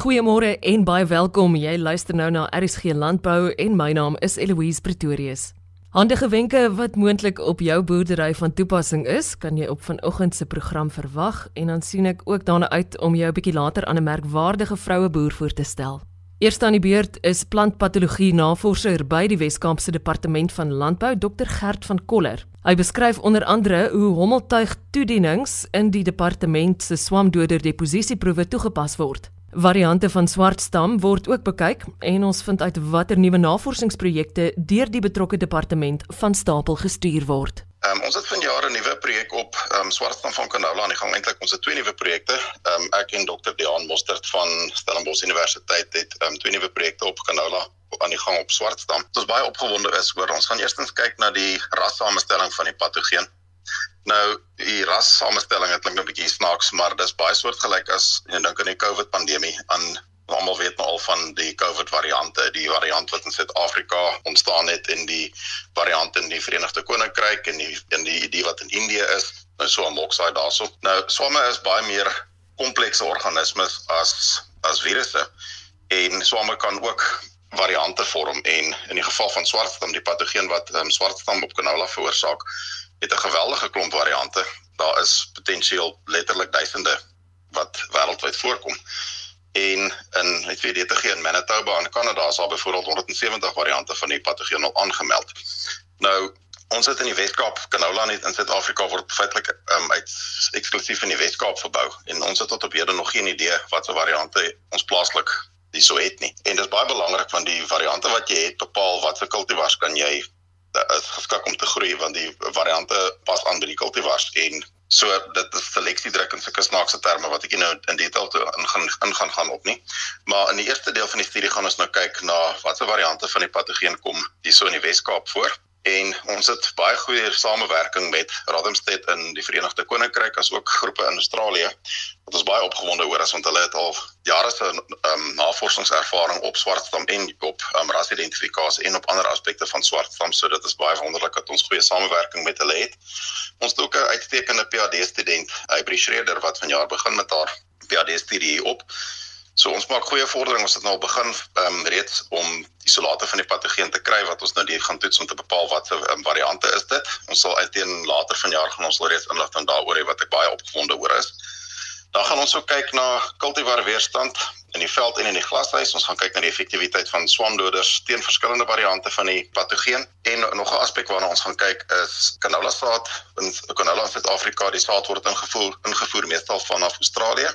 Goeiemôre en baie welkom. Jy luister nou na RSG Landbou en my naam is Eloise Pretorius. Handige wenke wat moontlik op jou boerdery van toepassing is, kan jy op vanoggend se program verwag en dan sien ek ook daarna uit om jou 'n bietjie later aan 'n merkwaardige vroue boer voor te stel. Eerste aan die beurt is plantpatologie navorser by die Wes-Kaapse Departement van Landbou, Dr Gert van Koller. Hy beskryf onder andere hoe hommeltuig toedienings in die departement se swamdoder deposisieproewe toegepas word. Variante van swartstam word ook bekyk en ons vind uit watter nuwe navorsingsprojekte deur die betrokke departement van stapel gestuur word. Um, ons het vanjaar 'n nuwe projek op um, swartstam van canola aan die gang. Eintlik ons het twee nuwe projekte. Um, ek en Dr. Dean Mostert van Stellenbosch Universiteit het um, twee nuwe projekte op canola aan die gang op swartstam. Ons baie opgewonde is oor ons gaan eerstens kyk na die rassamenstelling van die patogeen. Nou die ras samestelling het klink 'n bietjie snaaks, maar dis baie soortgelyk as jy dink aan die COVID pandemie aan almal weet nou al van die COVID variante, die variant wat in Suid-Afrika ontstaan het en die variant in die Verenigde Koninkryk en die en die idee wat in Indië is, nou so 'n moksaai daarso. Nou swamme is baie meer komplekse organismes as as virusse en swamme kan ook variante vorm en in die geval van swartstam die patogeen wat um, swartstam op canola veroorsaak het 'n geweldige klomp variante. Daar is potensieel letterlik duisende wat wêreldwyd voorkom. En in net weet dit gee in Manitoba in Kanada is daar byvoorbeeld 170 variante van die patogeen al aangemeld. Nou ons het in die Weskaap canola net in Suid-Afrika word feitelik um, uit eksklusief in die Weskaap verbou en ons het tot op hede nog geen idee wat se variante ons plaaslik hierso het nie. En dit is baie belangrik want die variante wat jy het bepaal wat se kultivars kan jy is geskik om te groei want die variante pas aan by die kultivars en so dit is seleksiedruk en sulke snaakse terme wat ek nou in detail toe ingaan ingaan gaan op nie. Maar in die eerste deel van die studie gaan ons nou kyk na watse variante van die patogeen kom hierso in die Wes-Kaap voor en ons het baie goeie samewerking met Radiumstead in die Verenigde Koninkryk as ook groepe in Australië wat ons baie opgewonde oor is want hulle het al jare se um, navorsingservaring op swartstam en op um, rasidentifikasie en op ander aspekte van swartstam so dit is baie wonderlik dat ons goeie samewerking met hulle het. Ons het ook 'n uitstekende PhD student, Hybrid Schreder wat vanjaar begin met haar PhD studie op So ons maak goeie vordering. Ons het nou al begin ehm um, reeds om isolate van die patogeen te kry wat ons nou die gaan toets om te bepaal wat se um, variante is dit. Ons sal uiteen later vanjaar gaan ons al reeds inligting daaroor hê wat ek baie opgewonde oor is. Dan gaan ons ook kyk na kultivar weerstand in die veld en in die glashuis. Ons gaan kyk na die effektiwiteit van swamdoders teen verskillende variante van die patogeen. En nog 'n aspek waarna ons gaan kyk is canola saad. In canola in Suid-Afrika, die saad word ingevoer ingevoer meestal vanaf Australië.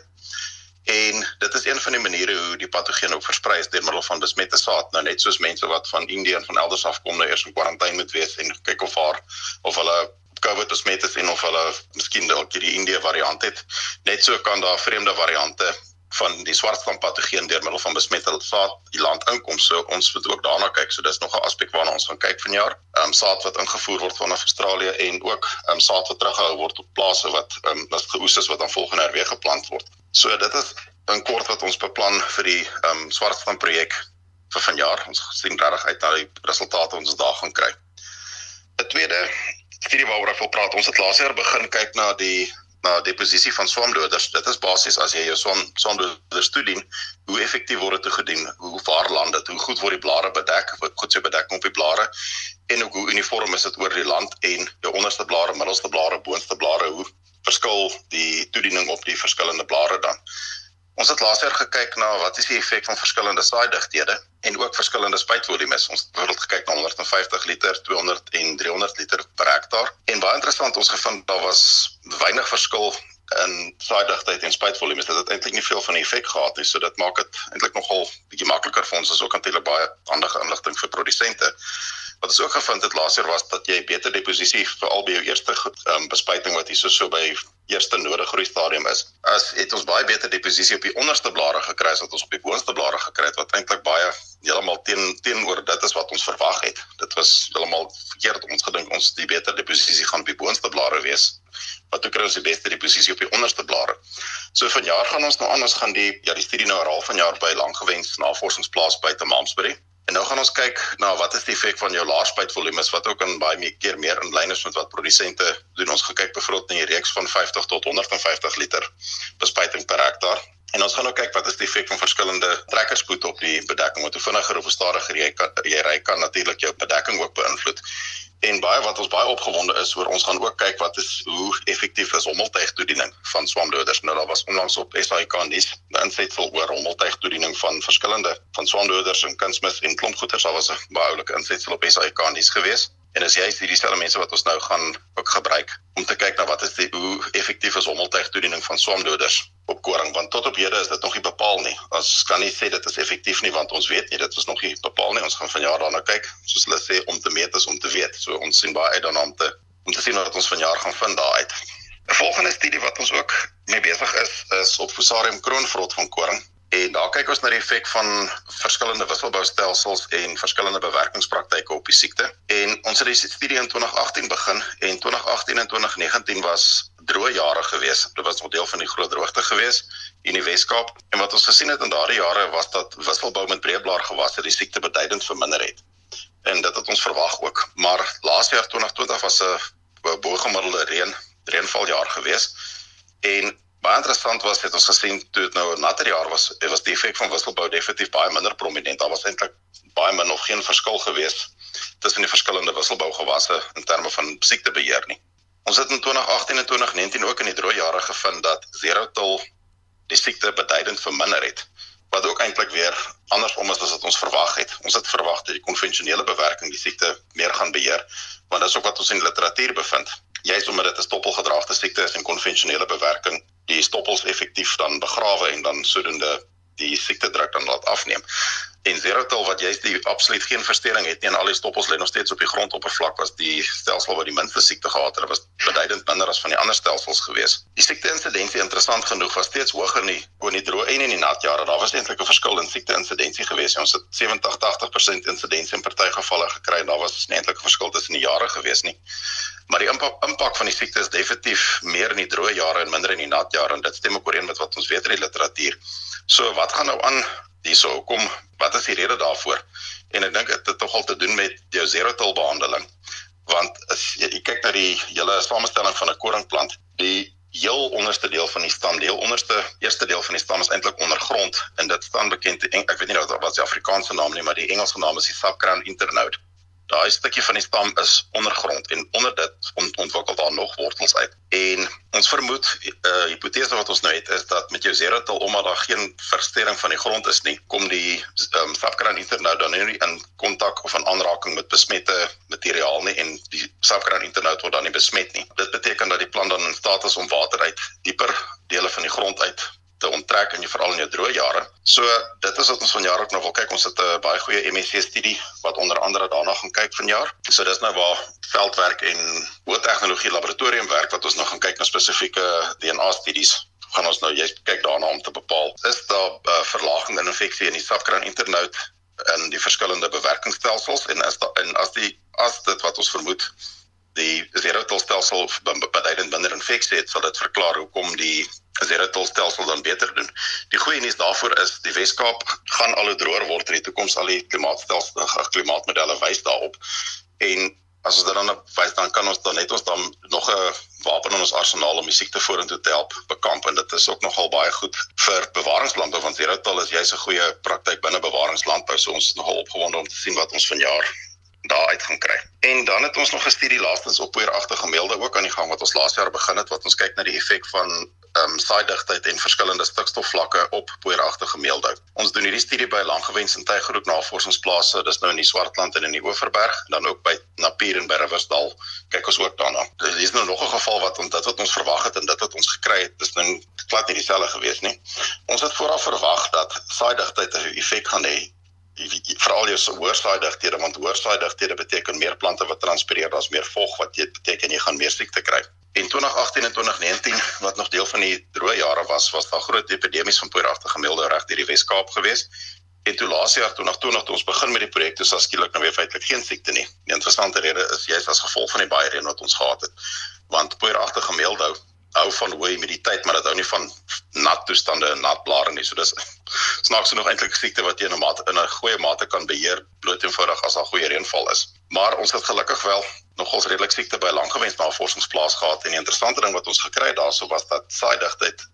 En dit is een van die maniere hoe die patogeen ook versprei is deur middel van besmette saad. Nou net soos mense wat van Indië en van elders af kom, nou eers in kwarantyne moet wees en kyk of haar of hulle COVID besmet is en of hulle miskien dalk die Indië variant het. Net so kan daar vreemde variante van die swartstam patogeen deur middel van besmette saad die land inkom. So ons moet ook daarna kyk. So dis nog 'n aspek waarna ons gaan kyk vanjaar. Ehm um, saad wat ingevoer word vanaf Australië en ook ehm um, saad wat teruggehou word op plase wat ehm um, wat geoes is wat dan volgende jaar weer geplant word. So dit is in kort wat ons beplan vir die ehm um, swartstam projek vir vanjaar. Ons sien regtig uit na die resultate ons daar gaan kry. 'n Tweede studie waaroor ek wil praat, ons het laas jaar begin kyk na die na deposisie van swamdoders. Dit is basies as jy jou swam swamdoders toedien, hoe effektief word dit gedoen? Hoe vaar land dit? Hoe goed word die blare bedek? Wat goed so bedek op die blare? En ook hoe uniform is dit oor die land en jou onderste blare, middelste blare, boonste blare, hoe verskil die toediening op die verskillende blare dan. Ons het laas jaar gekyk na wat is die effek van verskillende saaidigthede en ook verskillende spuitvolumes. Ons het byvoorbeeld gekyk na 150 liter, 200 en 300 liter per hektaar. En baie interessant, ons gevind daar was weinig verskil in saaidigtheid en spuitvolumes. Dit het eintlik nie veel van 'n effek gehad nie, so dit maak dit eintlik nogal bietjie makliker vir ons as ook natuurlik baie handige inligting vir produsente. Wat ons ook gevind het laas jaar was dat jy beter deposisie veral by jou eerste um, bespuiting wat hier so by eerste nodige groei stadium is. As het ons baie beter deposisie op die onderste blare gekry as wat ons op die boonste blare gekry het wat eintlik baie heeltemal teen teenoor dit is wat ons verwag het. Dit was heeltemal verkeerd om ons gedink ons die beter deposisie gaan op die boonste blare wees. Wat toe kry ons die beste deposisie op die onderste blare. So vanjaar gaan ons nou aan ons gaan die ja die studie nou herhaal vanjaar by Langgewens Navorsingsplaas by Tamamsbury. En nou gaan ons kyk na wat is die effek van jou laarspuitvolumes wat ook in baie meer keer meer in lyn is met wat produsente doen. Ons gekyk byvoorbeeld na die reeks van 50 tot 150 liter bespuiting per hektaar. En ons gaan nou kyk wat is die effek van verskillende trekkerspoed op die bedekking. Want hoe vinniger of stadiger jy kan jy ry kan natuurlik jou bedekking ook beïnvloed. En baie wat ons baie opgewonde is oor ons gaan ook kyk wat is hoe effektief is hommeltuigtoediening van swamdoders. Nou daar was onlangs op SAK nuus 'n insetsel oor hommeltuigtoediening van verskillende van swamdoders en kunsmis en klompgoeters. Daar was 'n baie oulike insetsel op SAK nuus geweest. En as jy hierdie selfe mense wat ons nou gaan ook gebruik om te kyk na wat is die hoe effektief is hommeltuigtoediening van swamdoders op koring want tot op hede is dit nog nie bepaal nie. Ons kan nie sê dit is effektief nie want ons weet nie dit is nog nie bepaal nie. Ons gaan vanjaar daarna kyk. Soos hulle sê om te meet is om te weet. So ons sien baie uit daarna om te om te sien wat ons vanjaar gaan vind daaruit. 'n Volgende studie wat ons ook mee besig is is op Fusarium kroonvrot van koring. En daar kyk ons na die effek van verskillende wisselboustelsels en verskillende bewerkingspraktyke op die siekte. En ons het die studie in 2018 begin en 2018 en 2019 was droë jare gewees. Dit was 'n deel van die groot droogte gewees in die Wes-Kaap. En wat ons gesien het in daardie jare was dat wisselbou met breedblaar gewasse die siekte beduidend verminder het. En dit het ons verwag ook. Maar laas jaar 2020 was 'n bo-gemiddelde reën reënvaljaar gewees. En baie interessant was het ons gesien toe dit nou 'n natter jaar was, het was die effek van wisselbou definitief baie minder prominent. Daar was eintlik baie min of geen verskil gewees tussen die verskillende wisselbougewasse in terme van siektebeheer nie. Ons het in 2018 en 2019 ook in die droë jare gevind dat Zerotol die siekte beduidend verminder het wat ook eintlik weer andersom is as wat ons verwag het. Ons het verwag dat die konvensionele bewerking die siekte meer gaan beheer, want dit is ook wat ons in literatuur bevind. Juist omdat dit 'n stoppelgedraagde siekte is en konvensionele bewerking die stoppels effektief dan begrawe en dan sodoende die siekte druk dan laat afneem. En Zerotel wat jy's die absoluut geen verstoring het nie en al die stoppels lê nog steeds op die grondoppervlak was die stelsel wat die minste siekte gehad het. Was beduidend minder as van die ander stelsels gewees. Die siekte insidensie interessant genoeg was steeds hoër nie oor die droë en in die nat jare. Daar was eintlik 'n verskil in siekte insidensie gewees. Ons het 70-80% insidensie in party gevalle gekry en daar was eintlik 'n verskil tussen die jare gewees nie. Maar die impak impak van die siekte is definitief meer in die droë jare en minder in die nat jare en dit stem ook ooreen met wat ons weet in die literatuur. So wat gaan nou aan hierso? Kom, wat is die rede daarvoor? En ek dink dit het tog al te doen met jou zero-till behandeling. Want as jy, jy kyk na die hele samestelling van 'n koringplant, die heel onderste deel van die stam, die heel onderste eerste deel van die stam is eintlik ondergrond en dit staan bekend ek weet nie nou wat die Afrikaanse naam nie, maar die Engelse naam is die subcrown internode daai stukkie van die stam is ondergrond en onder dit ont ontwikkel daar nog wortels uit. En ons vermoed 'n uh, eh, hipotese wat ons nou het is dat met jou zerotel omdat daar geen versteuring van die grond is nie, kom die um, subkran internode dan nie in kontak of in aanraking met besmette materiaal nie en die subkran internode word dan nie besmet nie. Dit beteken dat die plant dan in staat is om water uit dieper dele van die grond uit te onttrek en jy veral in jou droë jare. So dit is wat ons vanjaar ook nou wil kyk. Ons het 'n baie goeie MSc studie wat onder andere daarna gaan kyk vanjaar. So dis nou waar veldwerk en hoë tegnologie laboratoriumwerk wat ons nou gaan kyk na spesifieke DNA studies gaan ons nou jy kyk daarna om te bepaal is daar uh, verlaging in infeksie in die safkran internode in die verskillende bewerkingsstelsels en is daar en as die as dit wat ons vermoed die zero-tolstelsel beduidend minder infeksie het, sal dit verklaar hoekom die zero-tolstelsel dan beter doen. Die goeie nuus daarvoor is die Wes-Kaap gaan al hoe droër word in die toekoms al die klimaatstelsel klimaatmodelle wys daarop. En as ons dan wys dan kan ons dan net ons dan nog 'n wapen in ons arsenaal om die siekte vorentoe te help bekamp en dit is ook nogal baie goed vir bewaringslandbou want zero-tol is juist 'n goeie praktyk binne bewaringslandbou. So ons is nogal opgewonde om te sien wat ons vanjaar daar uit gaan kry. En dan het ons nog 'n studie laastens op poeieragtige meelde ook aan die gang wat ons laas jaar begin het wat ons kyk na die effek van ehm um, saaidigtheid en verskillende stikstofvlakke op poeieragtige meelde. Ons doen hierdie studie by Langewens en Tygerhoek Navorsingsplase, dis nou in die Swartland en in die Oeverberg, dan ook by Napier en by Riversdal. Kyk ons ook daarna. Dis is nou nog 'n geval wat ons dit wat ons verwag het en dit wat ons gekry het, dis nou glad nie dieselfde gewees nie. Ons het vooraf verwag dat saaidigtyd 'n effek gaan hê veral jou hoorsaaidigthede want hoorsaaidigthede beteken meer plante wat transpireer, daar's meer vog wat dit beteken jy gaan meer siekte kry. En 2018 en 2019 wat nog deel van die droë jare was, was daar groot epidemies van poeieragtige milde reg deur die Wes-Kaap gewees. En toe laas jaar 2020 toe ons begin met die projek, toe skielik nou weer feitelik geen siekte nie. Die interessante rede is juist as gevolg van die baie reën wat ons gehad het. Want poeieragtige milde hou van hoë humiditeit, maar dit hou nie van nat toestande en nat blare nie. So dis snaaks genoeg eintlik 'n siekte wat jy in 'n mate in 'n goeie mate kan beheer bloot eenvoudig as daar goeie reënval is. Maar ons het gelukkig wel nogals redelik siekte by langgewens navorsingsplaas gehad en die interessante ding wat ons gekry het daarso was dat saaidigheid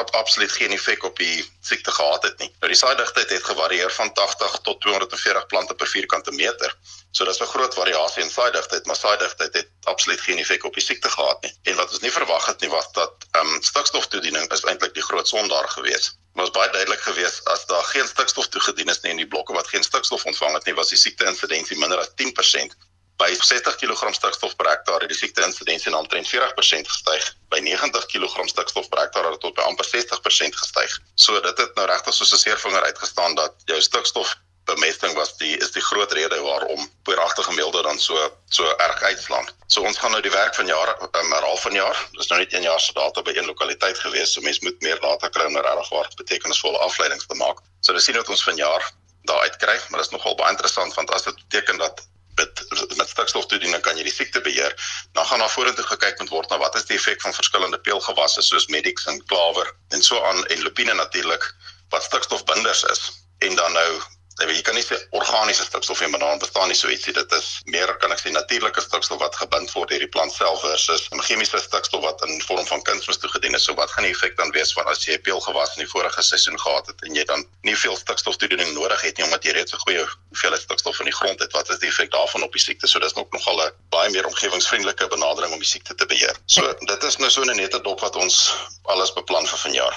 op absoluut geen effek op die siekte gehad het nie. Nou die saaidigtheid het gevarieer van 80 tot 240 plante per vierkante meter. So dis 'n groot variasie in saaidigtheid, maar saaidigtheid het absoluut geen effek op die siekte gehad nie. En wat ons nie verwag het nie was dat ehm um, stikstoftoediening is eintlik die groot sondaar gewees. Dit was baie duidelik geweest as daar geen stikstof toegedien is nie in die blokke wat geen stikstof ontvang het nie, was die siekte insidensie minder as 10% by 60 kg stikstof per hektaar het die siekte insidensie na omtrent 40% gestyg. By 90 kg stikstof per hektaar het dit tot by amper 60% gestyg. So dit het nou regtig soos 'n seervinger uitgestaan dat jou stikstof bemesting was die is die groot rede waarom poeieragtige meelde dan so so erg uitslaan. So ons gaan nou die werk van jaar um, herhaal van jaar. Dis nou net 1 jaar se data by een lokaliteit gewees. So mense moet meer data kry om nou regtig waar betekenisvolle afleidings te maak. So dis sien wat ons van jaar daar uitkry, maar dit is nogal baie interessant want as dit beteken dat met met stikstoftoediening kan jy die siekte beheer. Dan gaan daar vorentoe gekyk moet word na wat is die effek van verskillende peulgewasse soos Medix en Klawer en so aan en lupine natuurlik wat stikstofbinders is. En dan nou Jy weet jy kan nie sê organiese stikstof maar daar bestaan nie so ietsie dit is meer kan ek sê natuurlike stikstof wat gebind word deur die plant self versus chemiese stikstof wat in vorm van kunsmis toegedien is. So wat gaan die effek dan wees van as jy 'n peulgewas in die vorige seisoen gehad het en jy dan nie veel stikstoftoediening nodig het nie omdat jy reeds 'n goeie hoeveelheid stikstof in die grond het. Wat is die effek daarvan op die siekte? So dis ook nogal 'n baie meer omgewingsvriendelike benadering om die siekte te beheer. So dit is nou so 'n nette dop wat ons alles beplan vir vanjaar.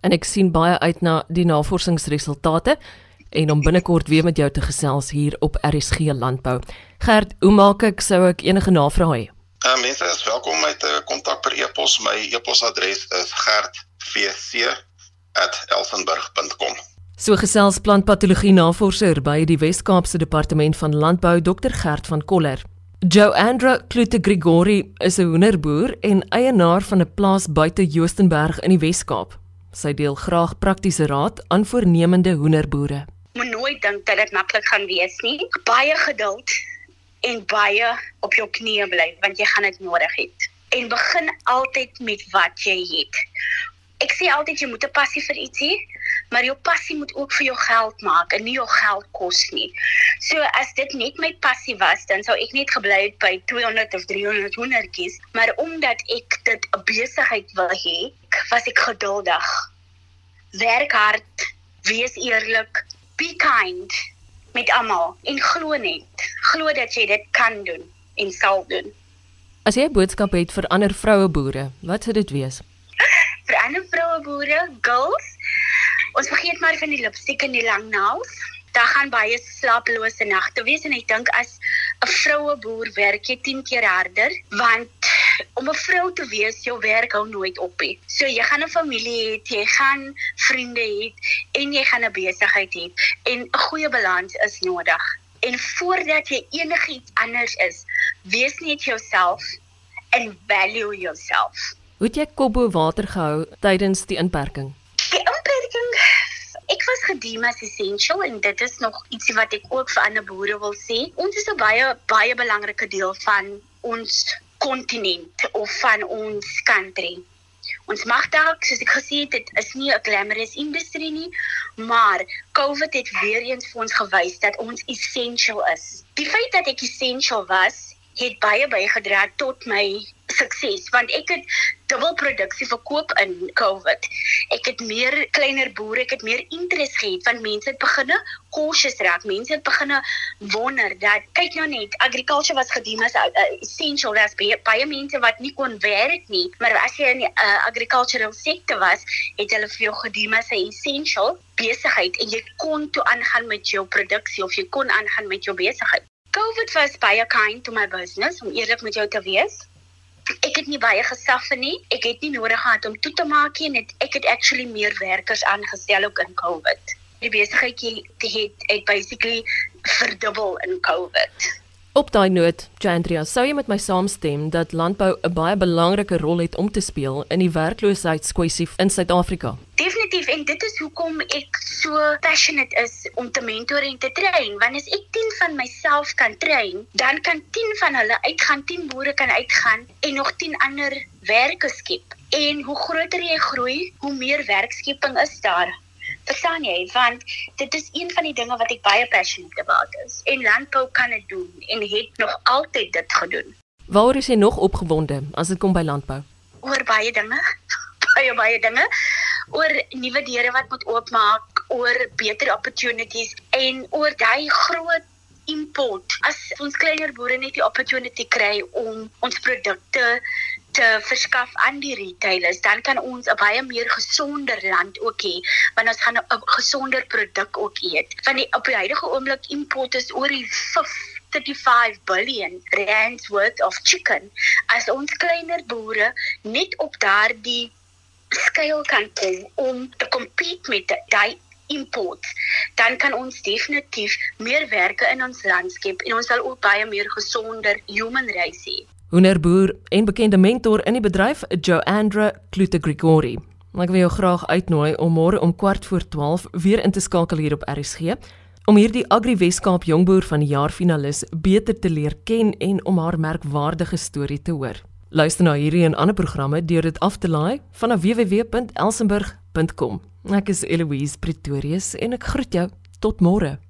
En ek sien baie uit na die navorsingsresultate en om binnekort weer met jou te gesels hier op RSG Landbou. Gert, hoe maak ek sou ek enige navrae hê? Uh, mense is welkom met 'n uh, kontak per e-pos. My e-posadres is gertvc@elsenburg.com. So gesels plantpatologie navorser by die Wes-Kaapse Departement van Landbou, Dr Gert van Koller. Joandra Klute Grigori is 'n hoenderboer en eienaar van 'n plaas buite Joostenburg in die Wes-Kaap. Sy deel graag praktiese raad aan voornemende hoenderboere nooit dink dat dit maklik gaan wees nie. Baie geduld en baie op jou knieë bly want jy gaan dit nodig hê. En begin altyd met wat jy het. Ek sê altyd jy moet 'n passie vir iets hê, maar jou passie moet ook vir jou geld maak en nie jou geld kos nie. So as dit net my passie was, dan sou ek net gebly het by 200 of 300 hoendertjies, maar omdat ek dit 'n besigheid wil hê, was ek geduldig. Werk hard, wees eerlik, be kind met almal en glo net. Glo dat jy dit kan doen en sal doen. As jy 'n boodskap het vir ander vroue boere wat sou dit wees? Vir ander vroue boere girls ons vergeet maar van die lipstick en die lang naels. Daar gaan baie slapelose nagte wees en ek dink as 'n vroue boer werk jy 10 keer harder want om 'n vrou te wees, jou werk hou nooit op nie. So jy gaan 'n familie hê, jy gaan vriende hê en jy gaan 'n besigheid hê en 'n goeie balans is nodig. En voordat jy enigiets anders is, wees net jouself en value yourself. Hoe het jy kop bo water gehou tydens die inperking? Die inperking Ek was gediem as essential en dit is nog ietsie wat ek ook vir ander boere wil sê. Ons is 'n baie baie belangrike deel van ons kontinent of van ons country. Ons mag dalk soos ek gesê het, dit is nie 'n glamorous industrie nie, maar COVID het weer eens vir ons gewys dat ons essential is. Die feit dat ek essential was, het baie bygedra tot my sukses want ek het dubbel produksie verkoop in COVID. Ek het meer kleiner boere, ek het meer interesse gehad van mense het beginne cautious raak. Mense het beginne wonder dat kyk nou net, agriculture was gediem as uh, essential as baie, baie mense wat nie kon werk nie, maar as jy in die uh, agricultural sektor was, het hulle vir jou gediem as 'n essential besigheid en jy kon toe aangaan met jou produksie of jy kon aangaan met jou besigheid. COVID was baie kind to my business om eerlik met jou te wees ek het nie baie gesaf nie. Ek het nie nodig gehad om toe te maak nie. Net ek het actually meer werkers aangestel ook in COVID. Die besigheid het het, het basically verdubbel in COVID. Op daai noot, Chandria, sou jy met my saamstem dat landbou 'n baie belangrike rol het om te speel in die werkloosheidskwessie in Suid-Afrika? Definitief en dit is hoekom ek so passionate is om te mentor en te train, want as ek 10 van myself kan train, dan kan 10 van hulle uitgaan, 10 boere kan uitgaan en nog 10 ander werke skep. En hoe groter jy groei, hoe meer werkskeping is daar. Verstaan jy? Want dit is een van die dinge wat ek baie passionate about is. En landbou kan dit doen en het nog altyd dit gedoen. Waar is jy nog opgewonde as dit kom by landbou? Oor baie dinge. baie baie dinge oor nuwe deure wat moet oopmaak, oor beter opportunities en oor daai groot import. As ons kleiner boere net die opportunity kry om ons produkte te verskaf aan die retailers, dan kan ons 'n baie meer gesonder land ook hê, want ons gaan 'n gesonder produk ook eet. Van die op die huidige oomblik import is oor die 35 billion rands worth of chicken. As ons kleiner boere net op daardie skaal kan kom om te compete met daai import, dan kan ons definitief meer werke in ons landskap en ons sal ook baie meer gesonder human race hê. Hoenderboer en bekende mentor in die bedryf, Joandra Klute Grigori. Ek wil jou graag uitnooi om môre om kwart voor 12 weer in te skakel hier op RSG om hierdie Agri Weskaap Jongboer van die jaar finalis beter te leer ken en om haar merkwaardige storie te hoor. Luister na hierdie en ander programme deur dit af te laai van www.elsenburg.com. Ek is Eloise Pretorius en ek groet jou tot môre.